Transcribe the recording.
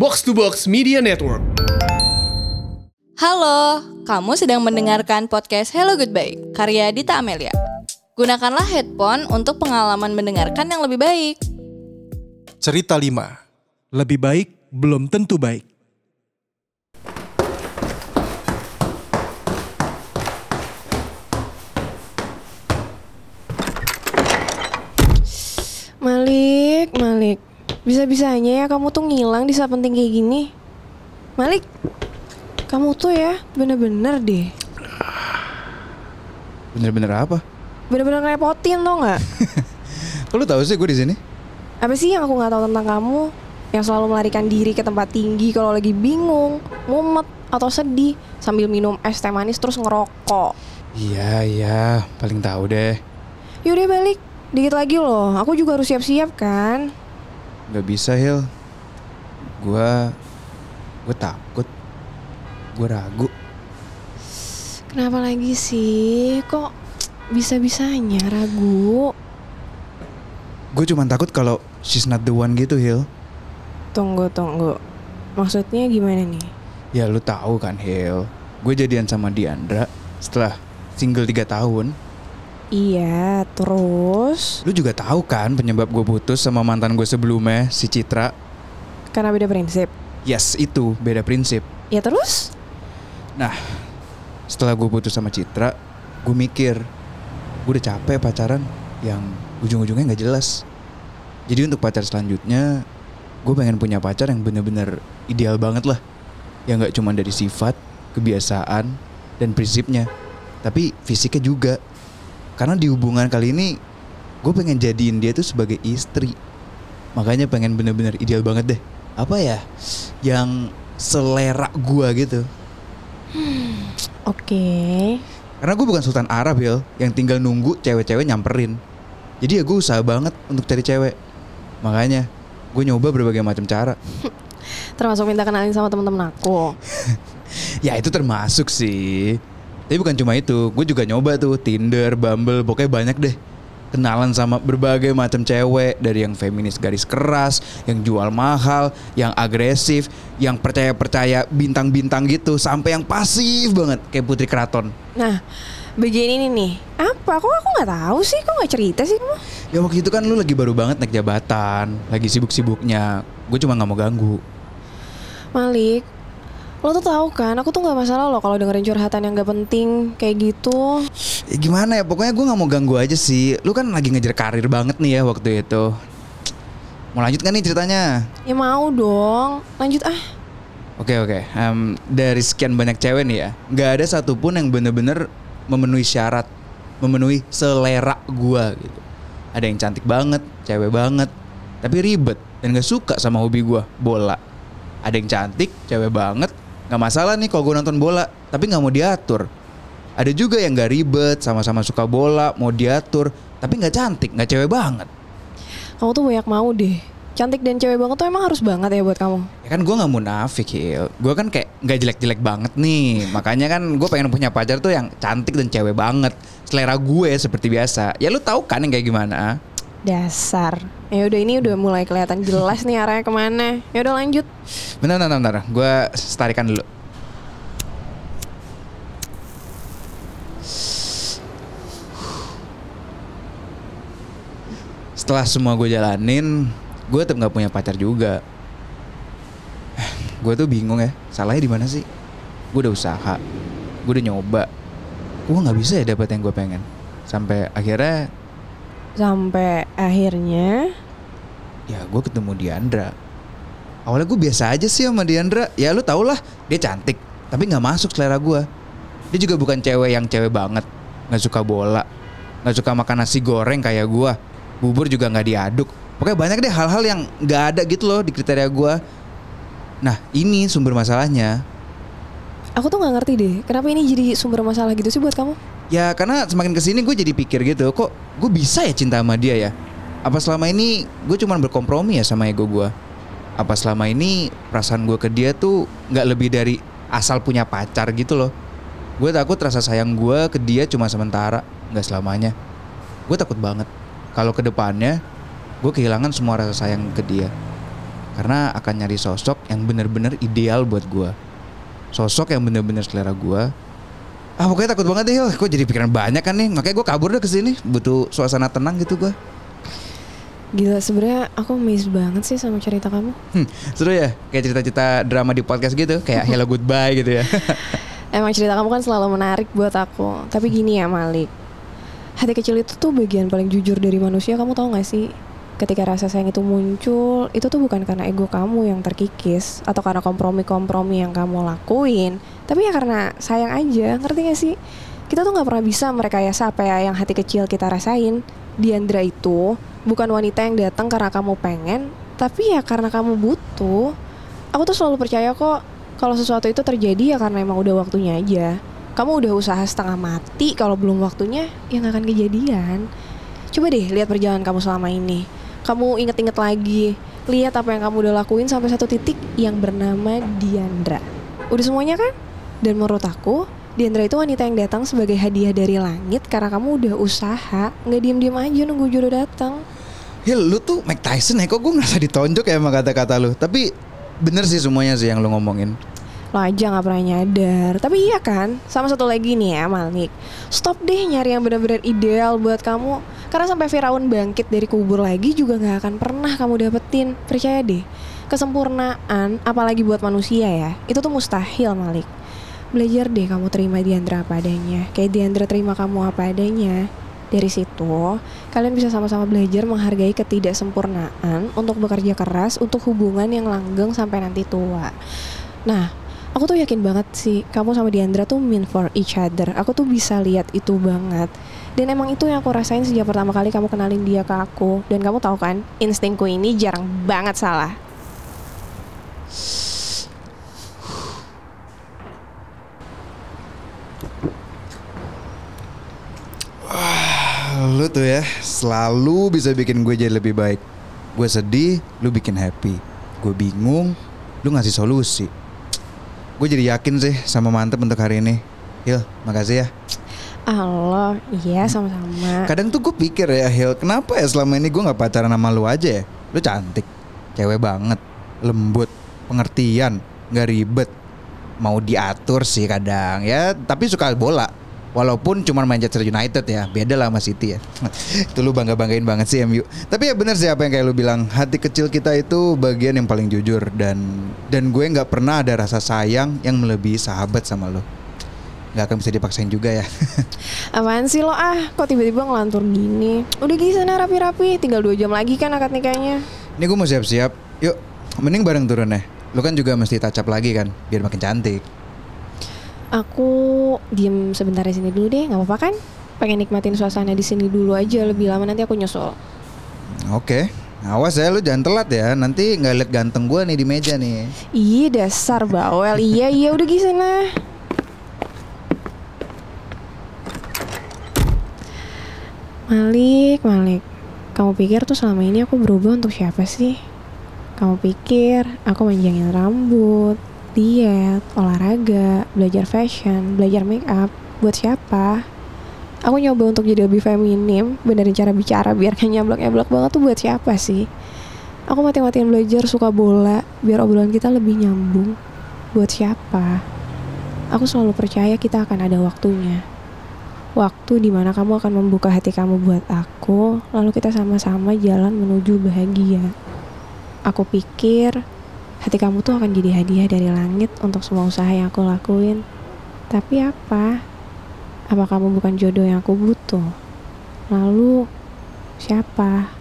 Box to Box Media Network. Halo, kamu sedang mendengarkan podcast Hello Goodbye, karya Dita Amelia. Gunakanlah headphone untuk pengalaman mendengarkan yang lebih baik. Cerita 5. Lebih baik belum tentu baik. Malik, Malik. Bisa-bisanya ya kamu tuh ngilang di saat penting kayak gini. Malik, kamu tuh ya bener-bener deh. Bener-bener apa? Bener-bener ngerepotin tau nggak? Lu tahu sih gue di sini? Apa sih yang aku nggak tahu tentang kamu? Yang selalu melarikan diri ke tempat tinggi kalau lagi bingung, mumet, atau sedih sambil minum es teh manis terus ngerokok. Iya, iya, paling tahu deh. Yaudah balik, dikit lagi loh. Aku juga harus siap-siap kan. Gak bisa, Hil. Gua gue takut. Gue ragu. Kenapa lagi sih? Kok bisa-bisanya ragu? Gue cuma takut kalau she's not the one gitu, Hil. Tunggu, tunggu. Maksudnya gimana nih? Ya lu tahu kan, Hil. Gue jadian sama Diandra setelah single 3 tahun. Iya, terus Lu juga tahu kan penyebab gue putus sama mantan gue sebelumnya, si Citra. karena beda prinsip. Yes, itu beda prinsip. Ya terus? Nah, setelah gue putus sama Citra, gue mikir, gue udah capek pacaran yang ujung-ujungnya nggak jelas. Jadi untuk pacar selanjutnya, gue pengen punya pacar yang bener-bener ideal banget lah. Yang nggak cuma dari sifat, kebiasaan, dan prinsipnya, tapi fisiknya juga. Karena di hubungan kali ini, gue pengen jadiin dia tuh sebagai istri. Makanya pengen bener-bener ideal banget deh. Apa ya? Yang selera gue gitu. Oke. Karena gue bukan Sultan Arab ya Yang tinggal nunggu cewek-cewek nyamperin Jadi ya gue usaha banget untuk cari cewek Makanya gue nyoba berbagai macam cara Termasuk minta kenalin sama teman-teman aku. Ya itu termasuk sih Tapi bukan cuma itu Gue juga nyoba tuh Tinder, Bumble Pokoknya banyak deh Kenalan sama berbagai macam cewek Dari yang feminis garis keras Yang jual mahal Yang agresif Yang percaya-percaya bintang-bintang gitu Sampai yang pasif banget Kayak Putri Keraton Nah, bagian ini nih. Apa? Kok aku nggak tahu sih? Kok nggak cerita sih kamu? Ya waktu itu kan lu lagi baru banget naik jabatan, lagi sibuk-sibuknya. Gue cuma nggak mau ganggu. Malik, lo tuh tahu kan? Aku tuh nggak masalah loh kalau dengerin curhatan yang gak penting kayak gitu. Ya gimana ya, pokoknya gue nggak mau ganggu aja sih. Lu kan lagi ngejar karir banget nih ya waktu itu. Mau lanjut kan nih ceritanya? Ya mau dong. Lanjut ah. Oke oke. Em, dari sekian banyak cewek nih ya, nggak ada satupun yang bener-bener memenuhi syarat, memenuhi selera gua gitu. Ada yang cantik banget, cewek banget, tapi ribet dan gak suka sama hobi gua, bola. Ada yang cantik, cewek banget, nggak masalah nih kalau gue nonton bola, tapi nggak mau diatur. Ada juga yang gak ribet, sama-sama suka bola, mau diatur, tapi nggak cantik, nggak cewek banget. Kamu tuh banyak mau deh. Cantik dan cewek banget tuh emang harus banget ya buat kamu. Ya kan gue nggak munafik Hil Gue kan kayak nggak jelek-jelek banget nih Makanya kan gue pengen punya pacar tuh yang cantik dan cewek banget Selera gue seperti biasa Ya lu tahu kan yang kayak gimana Dasar. Ya udah ini udah mulai kelihatan jelas nih arahnya ke mana. Ya udah lanjut. Bentar, bentar, bentar Gue setarikan dulu Setelah semua gue jalanin Gue tetap nggak punya pacar juga Gue tuh bingung ya Salahnya di mana sih Gue udah usaha Gue udah nyoba Gue nggak bisa ya dapet yang gue pengen Sampai akhirnya Sampai akhirnya ya gue ketemu Diandra. Awalnya gue biasa aja sih sama Diandra. Ya lu tau lah dia cantik tapi nggak masuk selera gue dia juga bukan cewek yang cewek banget. Nggak suka bola nggak suka makan nasi goreng kayak gue bubur juga nggak diaduk. Pokoknya banyak deh hal-hal yang nggak ada gitu loh di kriteria gue nah ini sumber masalahnya. Aku tuh nggak ngerti deh. Kenapa ini jadi sumber masalah gitu sih buat kamu? Ya karena semakin ke sini gue jadi pikir gitu Kok gue bisa ya cinta sama dia ya Apa selama ini gue cuma berkompromi ya sama ego gue Apa selama ini perasaan gue ke dia tuh nggak lebih dari asal punya pacar gitu loh Gue takut rasa sayang gue ke dia cuma sementara nggak selamanya Gue takut banget Kalau ke depannya gue kehilangan semua rasa sayang ke dia Karena akan nyari sosok yang bener-bener ideal buat gue. Sosok yang bener-bener selera gue. Ah pokoknya takut banget deh. Kok jadi pikiran banyak kan nih. Makanya gue kabur deh ke sini. Butuh suasana tenang gitu gue. Gila sebenarnya aku amazed banget sih sama cerita kamu. Hmm, seru ya? Kayak cerita-cerita drama di podcast gitu. Kayak hello goodbye gitu ya. Emang cerita kamu kan selalu menarik buat aku. Tapi gini ya Malik. Hati kecil itu tuh bagian paling jujur dari manusia. Kamu tahu gak sih? Ketika rasa sayang itu muncul, itu tuh bukan karena ego kamu yang terkikis atau karena kompromi-kompromi yang kamu lakuin, tapi ya karena sayang aja. Ngerti gak sih? Kita tuh nggak pernah bisa merekayasa apa ya yang hati kecil kita rasain. Diandra itu bukan wanita yang datang karena kamu pengen, tapi ya karena kamu butuh. Aku tuh selalu percaya kok kalau sesuatu itu terjadi ya karena emang udah waktunya aja. Kamu udah usaha setengah mati kalau belum waktunya ya nggak akan kejadian. Coba deh lihat perjalanan kamu selama ini. Kamu inget-inget lagi, lihat apa yang kamu udah lakuin sampai satu titik yang bernama Diandra. Udah semuanya kan? Dan menurut aku, Diandra itu wanita yang datang sebagai hadiah dari langit karena kamu udah usaha, nggak diem-diem aja nunggu jodoh datang. Hil, lu tuh Mike Tyson ya? Kok gue ngerasa ditonjok ya sama kata-kata lu? Tapi bener sih semuanya sih yang lu ngomongin. Lo aja gak pernah nyadar Tapi iya kan Sama satu lagi nih ya Malik Stop deh nyari yang benar-benar ideal buat kamu Karena sampai Firaun bangkit dari kubur lagi Juga gak akan pernah kamu dapetin Percaya deh Kesempurnaan Apalagi buat manusia ya Itu tuh mustahil Malik Belajar deh kamu terima Diandra apa adanya Kayak Diandra terima kamu apa adanya dari situ, kalian bisa sama-sama belajar menghargai ketidaksempurnaan untuk bekerja keras untuk hubungan yang langgeng sampai nanti tua. Nah, aku tuh yakin banget sih kamu sama Diandra tuh mean for each other. Aku tuh bisa lihat itu banget. Dan emang itu yang aku rasain sejak pertama kali kamu kenalin dia ke aku. Dan kamu tahu kan, instingku ini jarang banget salah. Lu tuh ya selalu bisa bikin gue jadi lebih baik. Gue sedih, lu bikin happy. Gue bingung, lu ngasih solusi. Gue jadi yakin sih sama mantep untuk hari ini. Hil, makasih ya. Allah, iya sama-sama. Kadang tuh gue pikir ya Hil, kenapa ya selama ini gue gak pacaran sama lu aja ya? Lu cantik, cewek banget, lembut, pengertian, gak ribet. Mau diatur sih kadang ya, tapi suka bola. Walaupun cuma Manchester United ya, beda lah sama City ya. itu lu bangga-banggain banget sih MU. Tapi ya bener sih apa yang kayak lu bilang, hati kecil kita itu bagian yang paling jujur dan dan gue nggak pernah ada rasa sayang yang melebihi sahabat sama lo. Nggak akan bisa dipaksain juga ya. Apaan sih lo ah? Kok tiba-tiba ngelantur gini? Udah gini sana rapi-rapi, tinggal dua jam lagi kan akad nikahnya. Ini gue mau siap-siap. Yuk, mending bareng turun ya. Lu kan juga mesti up lagi kan, biar makin cantik. Aku diem sebentar di sini dulu deh, nggak apa-apa kan? Pengen nikmatin suasana di sini dulu aja lebih lama nanti aku nyusul. Oke. Awas ya lu jangan telat ya. Nanti nggak liat ganteng gua nih di meja nih. Ih dasar bawel. iya iya udah gini sana. Malik, Malik. Kamu pikir tuh selama ini aku berubah untuk siapa sih? Kamu pikir aku manjangin rambut, diet, olahraga, belajar fashion, belajar make up buat siapa? Aku nyoba untuk jadi lebih feminim, benerin cara bicara biar gak nyablak-nyablak banget tuh buat siapa sih? Aku mati-matian belajar suka bola biar obrolan kita lebih nyambung. Buat siapa? Aku selalu percaya kita akan ada waktunya. Waktu di mana kamu akan membuka hati kamu buat aku, lalu kita sama-sama jalan menuju bahagia. Aku pikir hati kamu tuh akan jadi hadiah dari langit untuk semua usaha yang aku lakuin. Tapi apa? Apa kamu bukan jodoh yang aku butuh? Lalu, siapa?